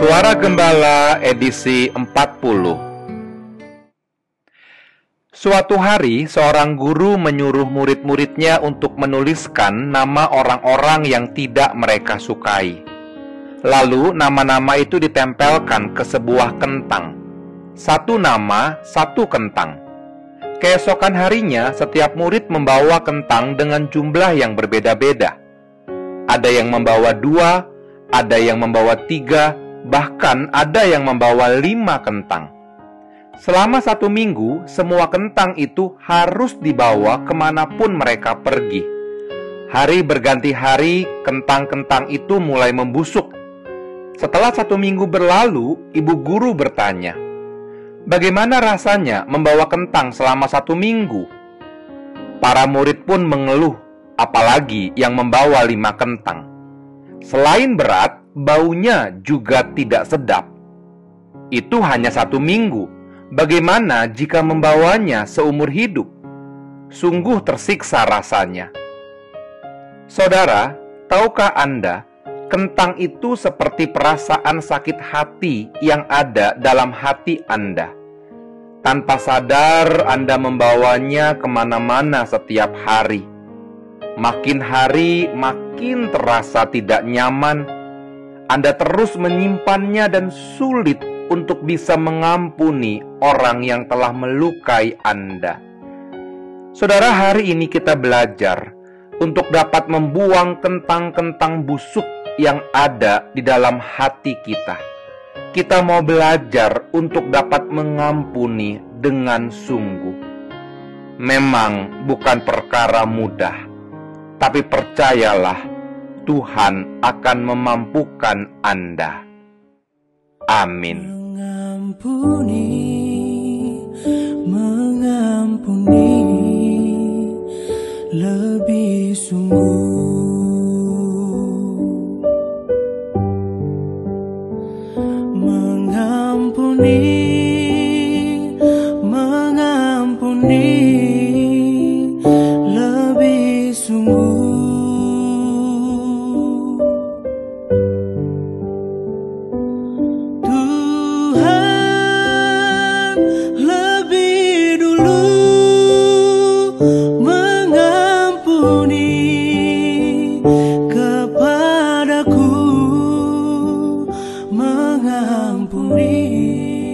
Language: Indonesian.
Suara Gembala edisi 40 Suatu hari, seorang guru menyuruh murid-muridnya untuk menuliskan nama orang-orang yang tidak mereka sukai. Lalu, nama-nama itu ditempelkan ke sebuah kentang. Satu nama, satu kentang. Keesokan harinya, setiap murid membawa kentang dengan jumlah yang berbeda-beda. Ada yang membawa dua, ada yang membawa tiga, bahkan ada yang membawa lima kentang. Selama satu minggu, semua kentang itu harus dibawa ke mana pun mereka pergi. Hari berganti hari, kentang-kentang itu mulai membusuk. Setelah satu minggu berlalu, ibu guru bertanya, "Bagaimana rasanya membawa kentang selama satu minggu?" Para murid pun mengeluh, apalagi yang membawa lima kentang. Selain berat, baunya juga tidak sedap. Itu hanya satu minggu Bagaimana jika membawanya seumur hidup? Sungguh tersiksa rasanya. Saudara, tahukah Anda, kentang itu seperti perasaan sakit hati yang ada dalam hati Anda. Tanpa sadar, Anda membawanya ke mana-mana setiap hari. Makin hari, makin terasa tidak nyaman. Anda terus menyimpannya dan sulit untuk bisa mengampuni orang yang telah melukai Anda. Saudara, hari ini kita belajar untuk dapat membuang kentang-kentang busuk yang ada di dalam hati kita. Kita mau belajar untuk dapat mengampuni dengan sungguh. Memang bukan perkara mudah, tapi percayalah, Tuhan akan memampukan Anda. Amin. Mengampuni, mengampuni lebih sungguh, mengampuni. mengampuni.